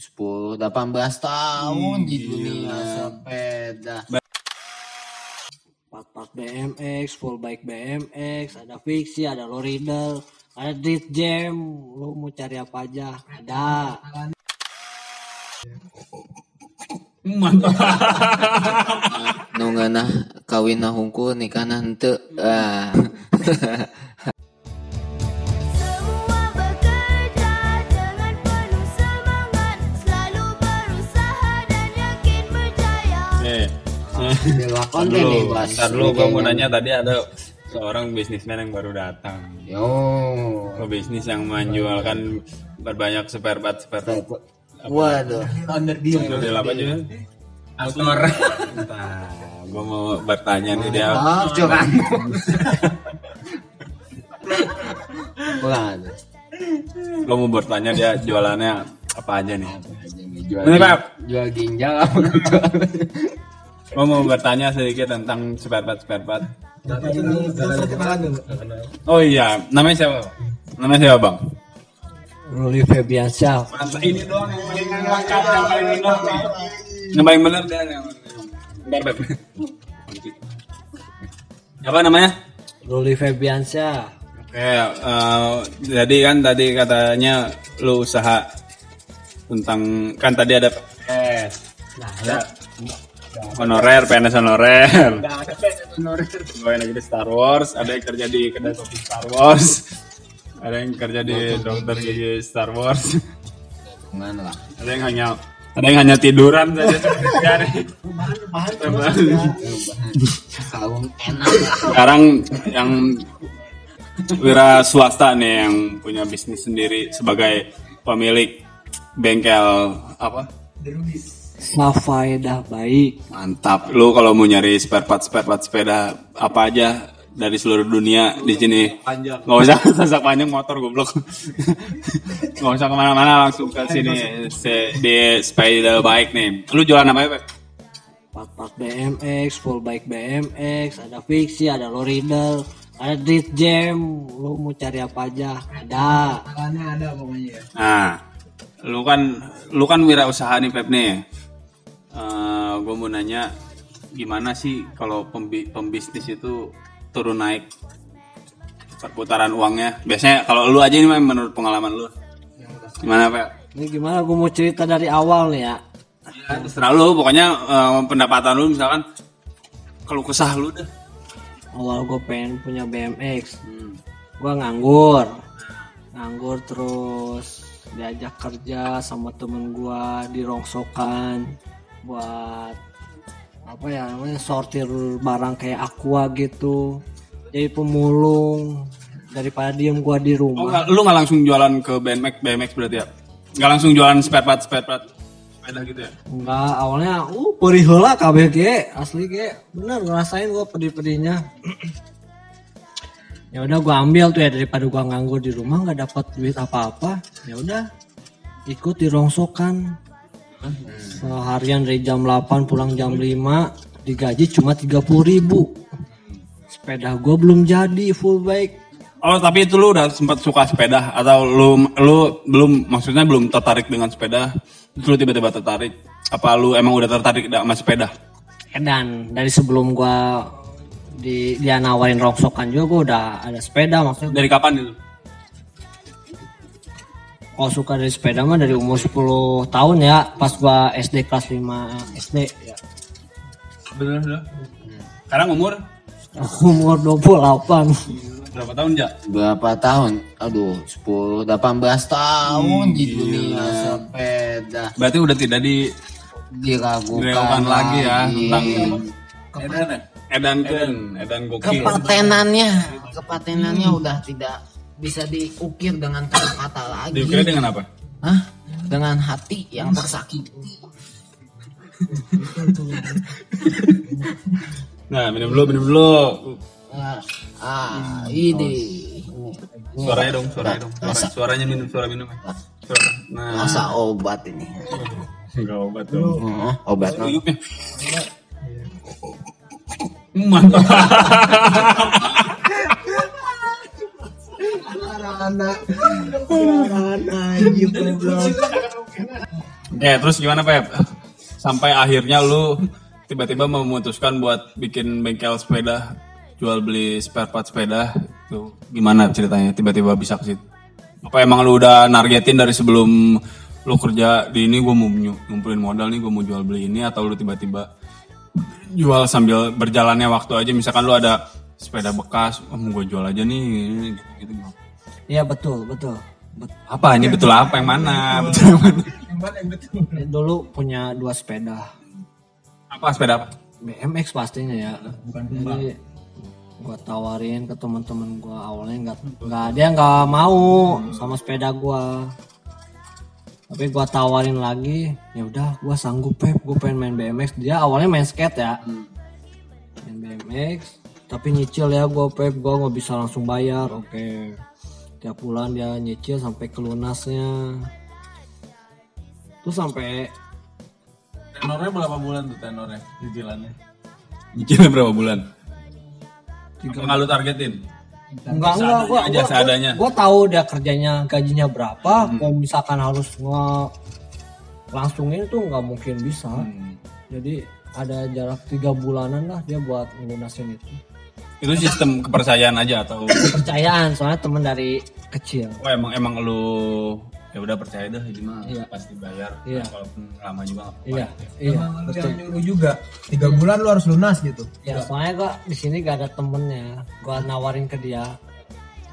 10 18 tahun di dunia sepeda. part-part BMX, full bike BMX, ada fiksi, ada low rider, ada street jam, lu mau cari apa aja, ada. Mantap. Nu ngeunah kawin na hungkul nikahna henteu. Ah. Dewa Ntar konten nih, Bas. ntar dulu gue mau nanya tadi ada seorang bisnismen yang baru datang. Yo. Ke bisnis yang menjualkan berbanyak spare part spare part. Waduh. Model apa aja? Motor. Nah, gue mau bertanya nih dia. Oh, curang. Waduh. Gue mau bertanya dia jualannya apa aja nih? Jual, Ini, Pak. jual ginjal apa Gue mau bertanya sedikit tentang spare part spare part. Oh iya, namanya siapa? Namanya siapa bang? Ruli Febiansyah, ini doang yang paling lengkap, yang paling benar. Yang paling benar dia yang Bentar, Beb. Apa namanya? Ruli Febiansyah, Oke, eh, jadi kan tadi katanya lu usaha tentang kan tadi ada PNS, nah ada honorer, PNS honorer. Gue lagi di Star Wars, ada yang kerja di kedai kopi Star Wars, ada yang kerja di dokter gigi Star Wars, Mana lah? ada yang hanya ada yang hanya tiduran saja sehari. Sekarang yang wira swasta nih yang punya bisnis sendiri sebagai pemilik bengkel apa? Safaedah baik, Mantap. Lu kalau mau nyari spare part spare part sepeda apa aja dari seluruh dunia di sini. Panjang. Nggak usah sasak panjang motor goblok. Nggak usah ke mana-mana langsung ke sini Se- di sepeda bike nih. Lu jualan apa ya, Pep? part-part BMX, full bike BMX, ada fiksi, ada low rider, ada street jam, lu mau cari apa aja, ada. Nah, lu kan lu kan wirausaha nih Pep nih. Gue mau nanya gimana sih kalau pembi- pembisnis itu turun naik perputaran uangnya? Biasanya kalau lu aja ini menurut pengalaman lu. Gimana Pep? Ini gimana gue mau cerita dari awal nih ya. Ya, terserah lu, pokoknya eh, pendapatan lu misalkan kalau kesah lu dah. Awal gue pengen punya BMX, gue nganggur, nganggur terus diajak kerja sama temen gue di rongsokan buat apa ya namanya sortir barang kayak aqua gitu jadi pemulung daripada diem gue di Oh, rumah nggak- lu nggak langsung jualan ke BMX BMX berarti ya? Nggak langsung jualan spare part spare part sepeda gitu ya? Enggak, awalnya uh perih heula kabeh ge, asli ge. Bener ngerasain gua pedih-pedihnya. ya udah gua ambil tuh ya daripada gua nganggur di rumah nggak dapat duit apa-apa. Ya udah ikut di rongsokan. Seharian dari jam 8 pulang jam 5 digaji cuma 30.000 ribu. Sepeda gua belum jadi full bike. Oh tapi itu lu udah sempat suka sepeda? Atau lu lu belum maksudnya belum tertarik dengan sepeda? Terus lu tiba-tiba tertarik? Apa lu emang udah tertarik sama sepeda? Edan dari sebelum gua di dia nawarin rongsokan juga gua udah ada sepeda maksudnya dari kapan itu kalau suka dari sepeda mah dari umur 10 tahun ya pas gua SD kelas 5 SD ya. bener bener sekarang umur? Umur 28 berapa tahun ya Berapa tahun? Aduh, 10 18 tahun di dunia sepeda. berarti udah tidak di Diragukan diragukan lagi ya tentang edan edan edan edan gokil. Kepatenannya kepatenannya udah tidak bisa diukir dengan kata-kata lagi. Diukirnya dengan apa? Hah? dengan hati yang tersakiti. Nah minum dulu minum dulu. Ah, ah ini. Suaranya dong suaranya dong. Suara- suaranya minum suara minum. Suara. Nah. Masa obat ini. Enggak obat dong. Hmm, obat? Uyupnya. Mantap. Ya terus gimana Pep? Sampai akhirnya lu tiba-tiba memutuskan buat bikin bengkel sepeda, jual beli spare part sepeda. Itu gimana ceritanya tiba-tiba bisa ke situ? Apa emang lu udah nargetin dari sebelum lu kerja di ini gue mau ngumpulin modal nih gue mau jual beli ini atau lu tiba-tiba jual sambil berjalannya waktu aja misalkan lu ada sepeda bekas oh, gue jual aja nih gitu, gitu. Iya betul betul. Bet- apa ini betul apa yang mana betul yang mana Dulu punya dua sepeda. apa sepeda apa BMX pastinya ya. Jadi gua tawarin ke teman-teman gua awalnya nggak nggak dia nggak mau sama sepeda gua. Tapi gua tawarin lagi, ya udah gua sanggup pep, gua pengen main BMX. Dia awalnya main skate ya. Main BMX, tapi nyicil ya gua pep, gua nggak bisa langsung bayar. Oke. Tiap bulan dia nyicil sampai ke lunasnya. Terus sampai Tenornya berapa bulan tuh tenornya cicilannya? Nyicilnya berapa bulan? Apa nggak lu targetin? Enggak enggak gua aja gua, seadanya. gua, gua tahu dia kerjanya gajinya berapa Hmm. kalau misalkan harus nge langsungin tuh nggak mungkin bisa Hmm. jadi ada jarak tiga bulanan lah dia buat ngelunasin itu Itu sistem kepercayaan aja atau kepercayaan soalnya temen dari kecil oh, emang emang lu ya udah percaya dah ini mah Iya. pasti bayar Iya. walaupun lama juga nggak apa-apa. iya iya Emang lu betul nyuruh juga. Tiga bulan lu harus lunas gitu. ya soalnya gua di sini gak ada temennya gua nawarin ke dia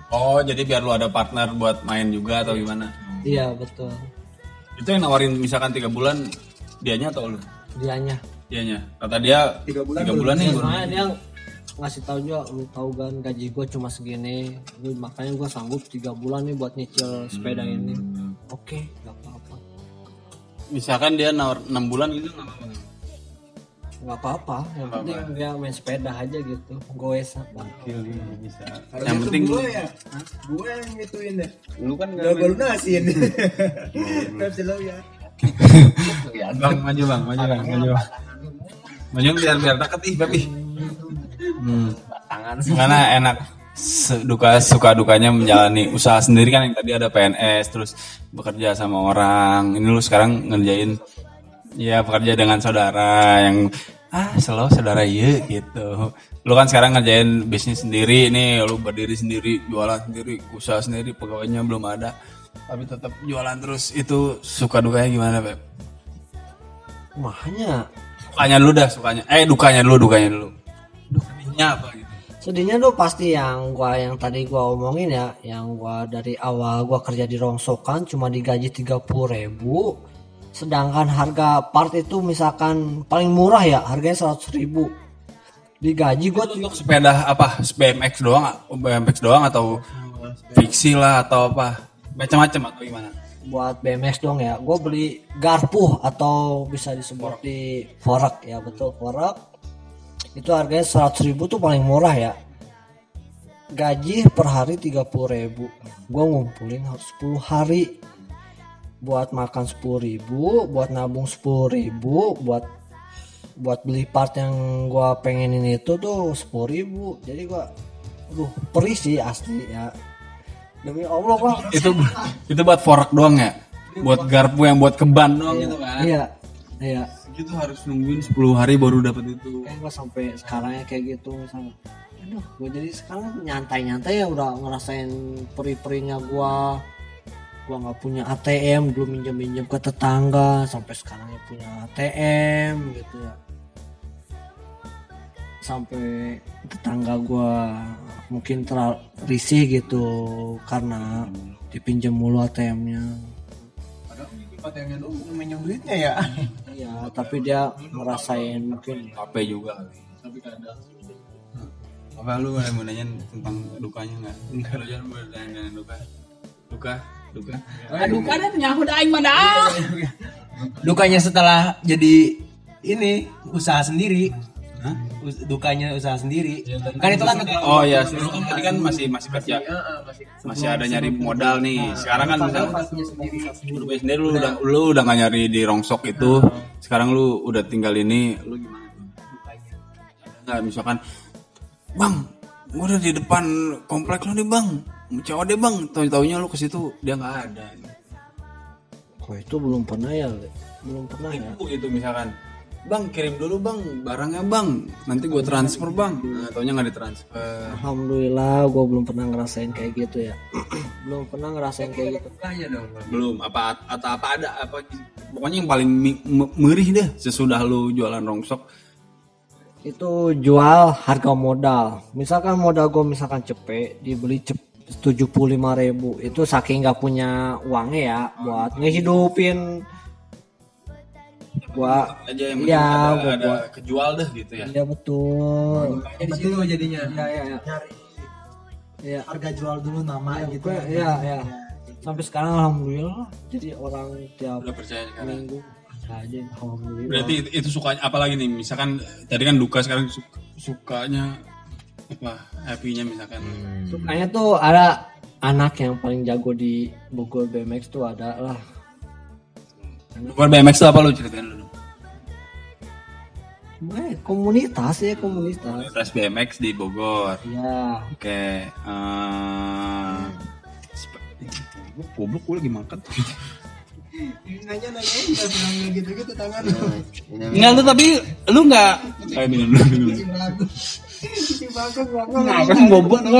Oh jadi biar lu ada partner buat main juga atau gimana? iya betul Itu yang nawarin misalkan tiga bulan dianya atau lu? dianya Dianya. Kata dia tiga bulan, tiga bulan nih. soalnya dia ngasih tahu juga lu tahu kan gaji gue cuma segini. Lu makanya gue sanggup tiga bulan nih buat nyicil sepeda ini. Oke nggak apa-apa. Misalkan dia nawar enam bulan gitu nggak apa-apa. nggak? Apa-apa yang penting dia main sepeda aja gitu. Gue bang. Yang penting gue ya, gue yang ngituin deh. lu kan Udah gue lunasin. Tapi lo ya. bang maju bang maju bang maju maju biar biar deket ih babi hmm. gimana enak? Se- duka suka dukanya menjalani usaha sendiri kan yang tadi ada PNS terus bekerja sama orang. Ini lu sekarang ngerjain ya bekerja dengan saudara yang ah selalu saudara iya gitu. Lu kan sekarang ngerjain bisnis sendiri nih lu berdiri sendiri jualan sendiri usaha sendiri pegawainya belum ada. Tapi tetap jualan terus. Itu suka dukanya gimana Beb? makanya sukanya dulu dah sukanya. Eh dukanya dulu dukanya dulu dukanya apa gitu? Sedihnya tuh pasti yang gua yang tadi gua omongin ya yang gua dari awal gua kerja di rongsokan cuma digaji 30.000 ribu sedangkan harga part itu misalkan paling murah ya harganya 100.000 ribu. Digaji gua untuk sepeda apa BMX doang BMX doang atau fiksi lah atau apa? Macam-macam atau gimana? Buat BMX dong ya gue beli garpuh atau bisa disebut di forek ya betul forek itu harganya 100.000 ribu tuh paling murah ya. Gaji per hari 30.000 ribu. Gue ngumpulin harus 10 hari. Buat makan 10.000 ribu buat nabung 10.000 ribu buat buat beli part yang gue pengenin itu tuh 10.000 ribu. Jadi gue aduh perih sih asli ya. Demi Allah gua itu itu buat fork doang ya? Buat garpu yang buat keban doang gitu kan? Iya, iya. itu harus nungguin 10 hari baru dapat itu Kayak gue sampai sekarang ya kayak gitu misalnya. Aduh, gue jadi sekarang nyantai-nyantai ya udah ngerasain peri-perinya gue. Gue nggak punya ATM, belum minjem-minjem ke tetangga, sampai sekarang ya punya ATM gitu ya. Sampai tetangga gue mungkin terlalu risih gitu karena dipinjam mulu ATM-nya. Padahal ATM-nya dulu minjem duitnya ya. Iya, tapi dia ngerasain mungkin HP juga tapi kadang. Apa lu mau nanya tentang dukanya nggak? Enggak. Lu jangan mau nanya duka. Duka? Duka? Dukanya setelah jadi ini usaha sendiri. Us- Dukanya usaha sendiri. Kan itu kan oh ya lu kan tadi kan masih masih kerja. Masih. Ada nyari modal nih. Sekarang kan misalnya lu punya sendiri lu udah lu udah nggak nyari di rongsok itu. Sekarang lu udah tinggal ini lu gimana? Tuh nggak misalkan bang gua udah di depan komplek lo nih bang. Mau deh bang. Tahu taunya lu ke situ dia nggak ada. Oh itu belum pernah ya, belum pernah ya. Gitu misalkan Bang kirim dulu bang barangnya bang Nanti gue transfer bang Nah taunya nggak ditransfer Alhamdulillah gue belum pernah ngerasain kayak gitu ya. belum pernah ngerasain kayak gitu. Dong. Belum apa atau apa ada apa Pokoknya yang paling merih deh Sesudah lu jualan rongsok Itu jual harga modal. Misalkan modal gue misalkan cepet dibeli cep 75.000 ribu itu saking nggak punya uangnya ya buat ngehidupin gua aja yang Iya, penting ada, gua ada kejual deh gitu ya. Ya betul. Di situ jadinya. ya ya ya Nyari ya harga jual dulu nama gitu. Gue- ya ya sampai sekarang alhamdulillah jadi orang tiap Udah percaya sekarang. minggu aja alhamdulillah. Berarti itu, itu sukanya apalagi nih misalkan tadi kan duka sekarang su- sukanya apa happy-nya misalkan. Sukanya tuh ada anak yang paling jago di Bogor BMX tuh ada lah. Bukan BMX itu apa lu ceritain dulu eh, komunitas ya komunitas. Komunitas BMX di Bogor. Ya Oke eh sep- Gua goblok gue lagi makan. Nanya nanya juga bilang gitu-gitu tangan. Ini Enggak lu tapi lu enggak kayak minum dulu minum dulu. Kenapa sih goblok lu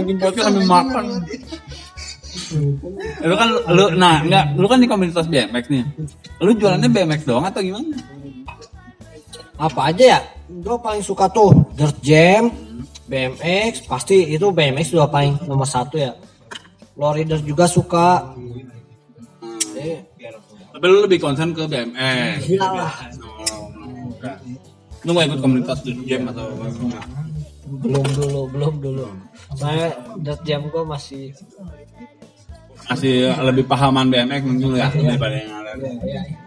bikin podcast sambil makan. lu kan lu nah enggak lu kan di komunitas BMX nih. Lu jualannya BMX doang atau gimana apa aja ya? Gue paling suka tuh dirt jam BMX pasti itu BMX udah paling nomor satu ya. Lowrider juga suka. Eh, tapi lu lebih concern ke BMX iyalah. Lu nggak ikut komunitas game atau enggak? belum dulu belum dulu. Saya dirt jam gue masih masih lebih pahaman BMX mungkin lu ya daripada yang lain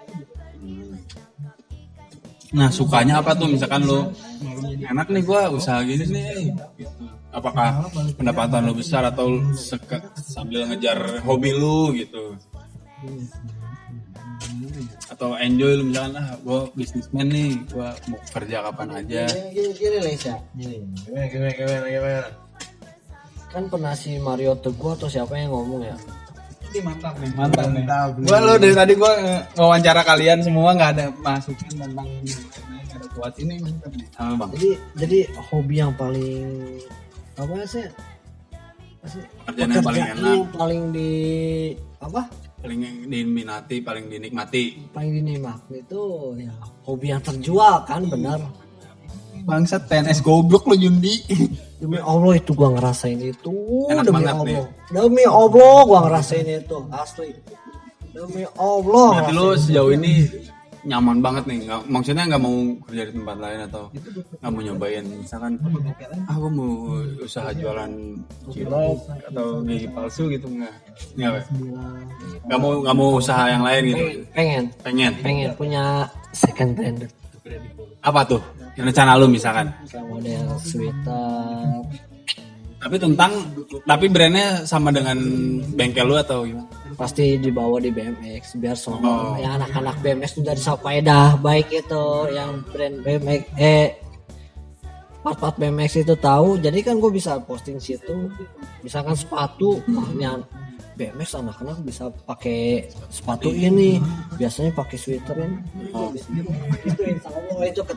Nah sukanya apa tuh? Misalkan lu enak nih gua usaha gini nih. Apakah pendapatan lu besar atau lu seka- sambil ngejar hobi lu gitu? Atau enjoy lu misalkan ah gua bisnismen nih gua mau kerja kapan aja? Kan pernah si Mario Teguh atau siapa yang ngomong ya Ini mantap nih, mantap nih. Gua lo dari tadi gua eh, wawancara kalian semua nggak ada masukan tentang nggak ada kuat ini mantap nih. sama bang jadi jadi hobi yang paling apa sih apa sih Kerjaan yang paling Pekerjaan enak. yang paling di apa paling diminati paling dinikmati paling dinikmati itu ya hobi yang terjual kan benar Bangsat PNS goblok lo Jundi. Demi Allah itu gua ngerasain itu. Enak demi banget Allah. demi Allah gua ngerasain itu asli. Demi Allah berarti lu sejauh ini nyaman banget nih. Nggak, maksudnya nggak mau kerja di tempat lain atau nggak mau nyobain misalkan ah gua mau usaha jualan cilok atau gigi palsu gitu nggak? Nggak nggak mau nggak mau usaha yang lain gitu. Pengen. Pengen. Pengen punya second brand apa tuh? Rencana lu misalkan? Kayak model sweater. Tapi tentang tapi brandnya sama dengan bengkel lu atau gimana? Pasti dibawa di BMX biar Oh. semua yang anak-anak BMX sudah disapaedah baik itu yang brand BMX eh part-part BMX itu tahu. Jadi kan gue bisa posting situ misalkan sepatu wah, ini an- BMX anak-anak bisa pakai sepatu ini biasanya pakai sweater ini oh. itu insya Allah itu ke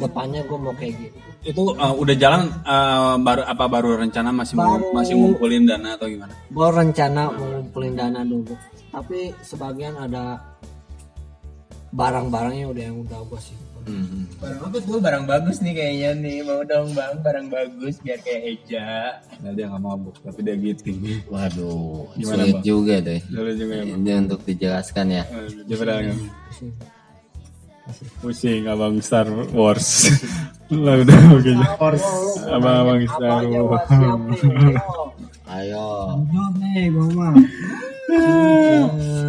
depannya gue mau kayak gitu itu uh, udah jalan uh, baru apa baru rencana masih mau- Baru. masih ngumpulin dana atau gimana gue rencana mau ngumpulin dana dulu tapi sebagian ada barang-barangnya udah yang udah gue sih Barang apa? Tuh barang bagus nih kayaknya nih. Mau dong bang. Barang bagus biar kayak Eja. nah dia nggak mabuk tapi dia gitu Waduh, Gimana, sulit Bang? juga deh. Dulu juga ya Ini untuk dijelaskan ya. Coba dah Pusing. Abang Star Wars. Lah udah oke. Abang abang Star Wars. Ayo. jawab nih mah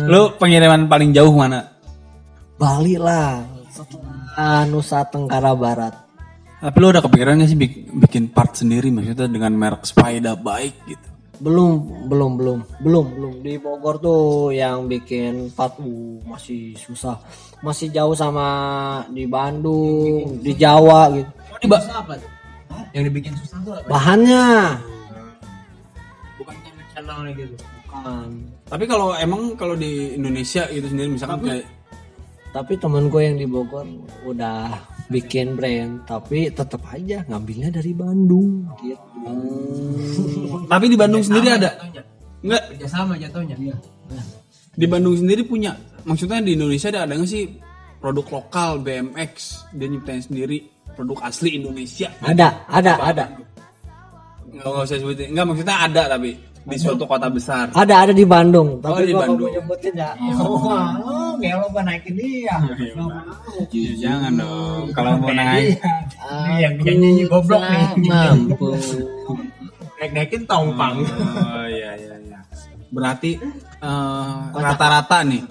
Lu pengiriman paling jauh mana? Bali lah. Setelah Nusa Tenggara Barat. Tapi lu udah kepikiran gak sih bik- bikin part sendiri maksudnya dengan merek Spida baik gitu? Belum belum belum belum belum. Di Bogor tuh yang bikin part uh, masih susah. Masih jauh sama di Bandung di Jawa gitu. Di ba- apa tuh? Yang dibikin susah tuh apa? bahannya. Bukan channelnya gitu. bukan. Tapi kalau emang kalau di Indonesia itu sendiri misalkan kayak tapi temen gue yang di Bogor udah bikin brand tapi tetap aja ngambilnya dari Bandung gitu. Tapi di Bandung sendiri ada? Enggak, Kerjasama jatuhnya. di Bandung sendiri punya. Maksudnya di Indonesia ada ada nggak sih produk lokal BMX dia nyiptain sendiri produk asli Indonesia? ada ada ada. Nggak, nggak usah sebutin. Enggak maksudnya ada tapi di suatu kota besar. ada ada di Bandung Oh, tapi di Bandung. mau nyebutin ya Oh, ngelo gua naikin dia. Ya, jangan dong. Kalau mau naik Ini yang nyanyi goblok nih. mampu Naik-naikin tongpang. Oh iya iya iya. Berarti eh, rata-rata nih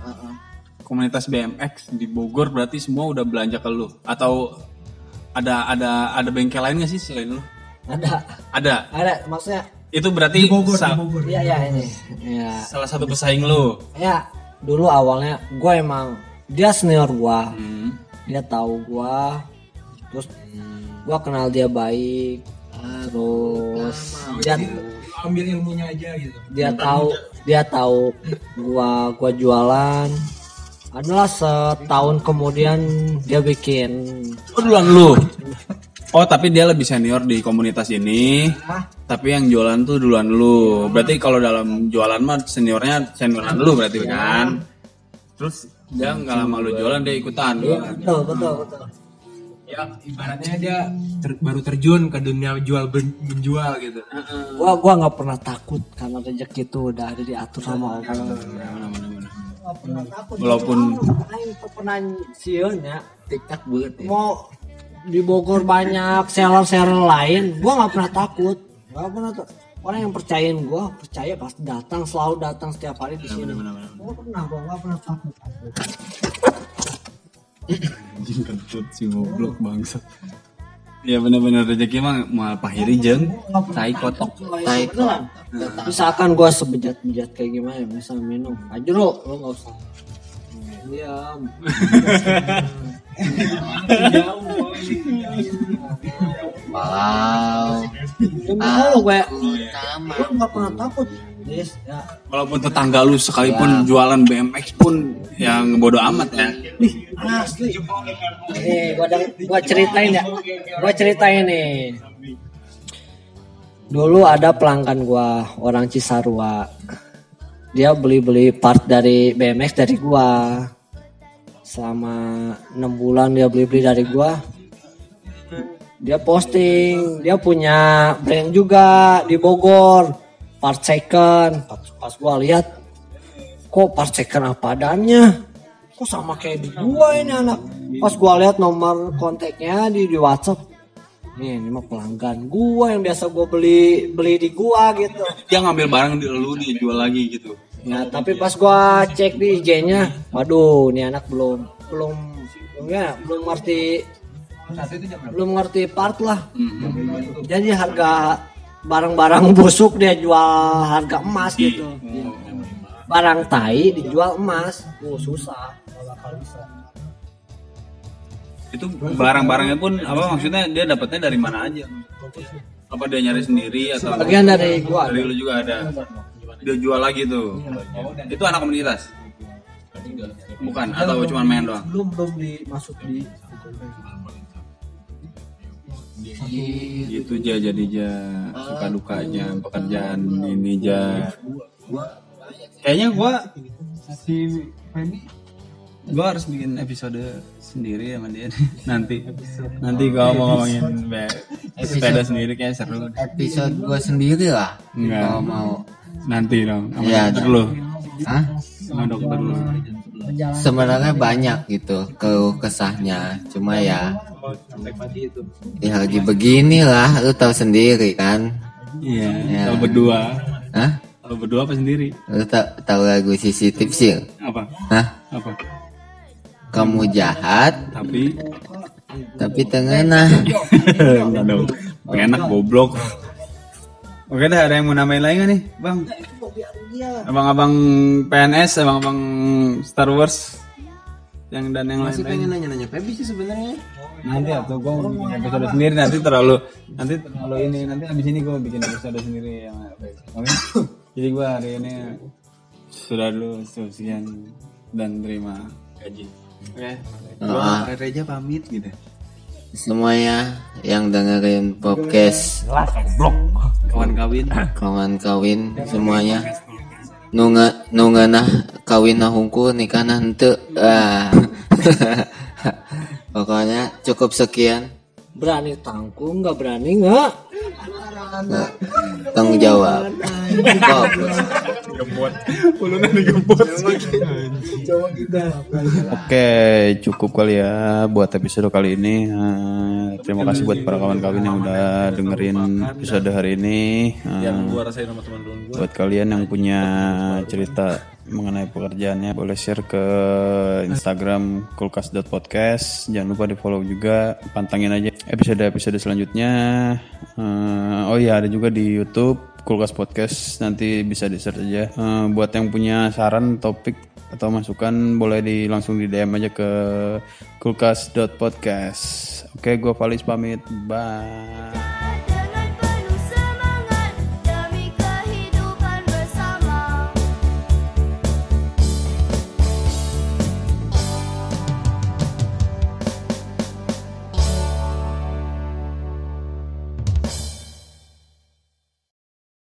komunitas BMX di Bogor berarti semua udah belanja ke lu atau ada ada ada bengkel lain nggak sih selain lu? ada Ada. ada maksudnya Itu berarti sa- iya iya ini ya salah satu pesaing lu. ya dulu awalnya gue emang dia senior gue Hmm. dia tahu gua terus gua kenal dia baik terus dia Ambil ilmunya aja gitu. dia tahu dia tahu gua gua jualan adalah setahun kemudian dia bikin Oh, duluan lu. Oh, tapi dia lebih senior di komunitas ini. Tapi yang jualan tuh duluan lu. Berarti kalau dalam jualan mah seniornya senioran lu berarti kan. Terus dia nggak lama lu jualan dia ikutan. betul betul betul Ya ibaratnya dia ter- baru terjun ke dunia jual menjual gitu. gua gua nggak pernah takut karena rezeki itu udah ada diatur sama Allah Walaupun pernah siulnya tiktok banget ya mau di Bogor banyak seller-seller lain, gua nggak pernah takut. Gak pernah tuh. Orang yang percayain gua percaya pasti datang, selalu datang setiap hari di sini. Gua pernah, gua nggak pernah takut. anjing kentut si goblok bangsa. Ya benar-benar rezeki mah mau pahiri jeung tai kotok. tai Beneran. Misalkan gua sebejat-bejat kayak gimana, misal minum, aja lo, lo nggak usah. Diam. wow Demi Allah gue, sama gue nggak pernah takut. Yes, ya. Walaupun tetangga lu sekalipun jualan BMX pun yang bodo amat ya. Asli. Nih, gua, deng- gua ceritain ya. Gua ceritain nih. Dulu ada pelanggan gua, orang Cisarua. Dia beli-beli part dari BMX dari gua. Selama enam bulan dia beli-beli dari gua. Dia posting, dia punya brand juga di Bogor. Part second. Pas, pas gua lihat, kok part second apa adanya? kok sama kayak di gua ini anak pas gua lihat nomor kontaknya di di WhatsApp nih ini mah pelanggan gua yang biasa gua beli beli di gua gitu Dia ngambil barang di lu dia jual lagi gitu. Ya tapi pas gua cek di IG-nya waduh ini anak belum belum ya belum ngerti belum ngerti part lah. Jadi harga barang-barang busuk dia jual harga emas gitu. Barang tai dijual emas. Oh susah. Itu barang-barangnya pun apa maksudnya dia dapatnya dari mana aja? Apa dia nyari sendiri atau bagian dari gua dari lu juga ada? Dia jual lagi tuh. Itu anak komunitas. Bukan atau cuma main doang? belum belum dimasuk di Gitu aja jadi ja suka dukanya pekerjaan ini ja. Kayaknya gua si Feby gua harus bikin episode sendiri sama dia nanti. Nanti gua mau ngomongin be- sepeda sendiri kayak seru. episode gue sendiri lah kalau mau Nanti dong. Sama Iya, dokter lu. Hah? Sama dokter lu. sebenarnya banyak gitu keluh kesahnya cuma ya ya lagi beginilah lu tahu sendiri kan Iya. Ya. Kalau berdua. Hah? Kalau berdua apa sendiri? lu ta- tahu lagu sisi tipsil Apa? Hah? Apa? kamu jahat Tapi tapi Enggak dong. Enak goblok. Oke dah, ada yang mau nambahin lagi nggak nih, Bang? Abang-abang PNS, abang-abang Star Wars yang dan yang Masih lain-lain. pengen nanya-nanya Pebi sih sebenarnya. Nanti atau gue mau bikin episode sendiri nanti terlalu nanti terlalu ini nanti abis ini gue bikin episode sendiri yang oke. Jadi gue hari ini sudah dulu sekian dan terima gaji oke Ah, Reja pamit gitu. Semuanya yang dengerin podcast. Kawan kawin. Kawan kawin semuanya. nunga nunga nah kawin nah hungkul nikah nah henteu. ah. Pokoknya cukup sekian. Berani tanggung nggak berani nggak? tanggung jawab Oke, cukup kali ya buat episode kali ini. Eh, terima kasih buat para kawan-kawan yang udah dengerin episode hari ini. Eh, buat kalian yang punya cerita mengenai pekerjaannya boleh share ke Instagram kulkas.podcast jangan lupa di follow juga. Pantangin aja episode-episode selanjutnya. Eh, oh iya ada juga di YouTube kulkas podcast. Nanti bisa di search aja. Eh, buat yang punya saran topik atau masukan boleh di langsung di DM aja ke kulkas.podcast oke gue Valis pamit. Bye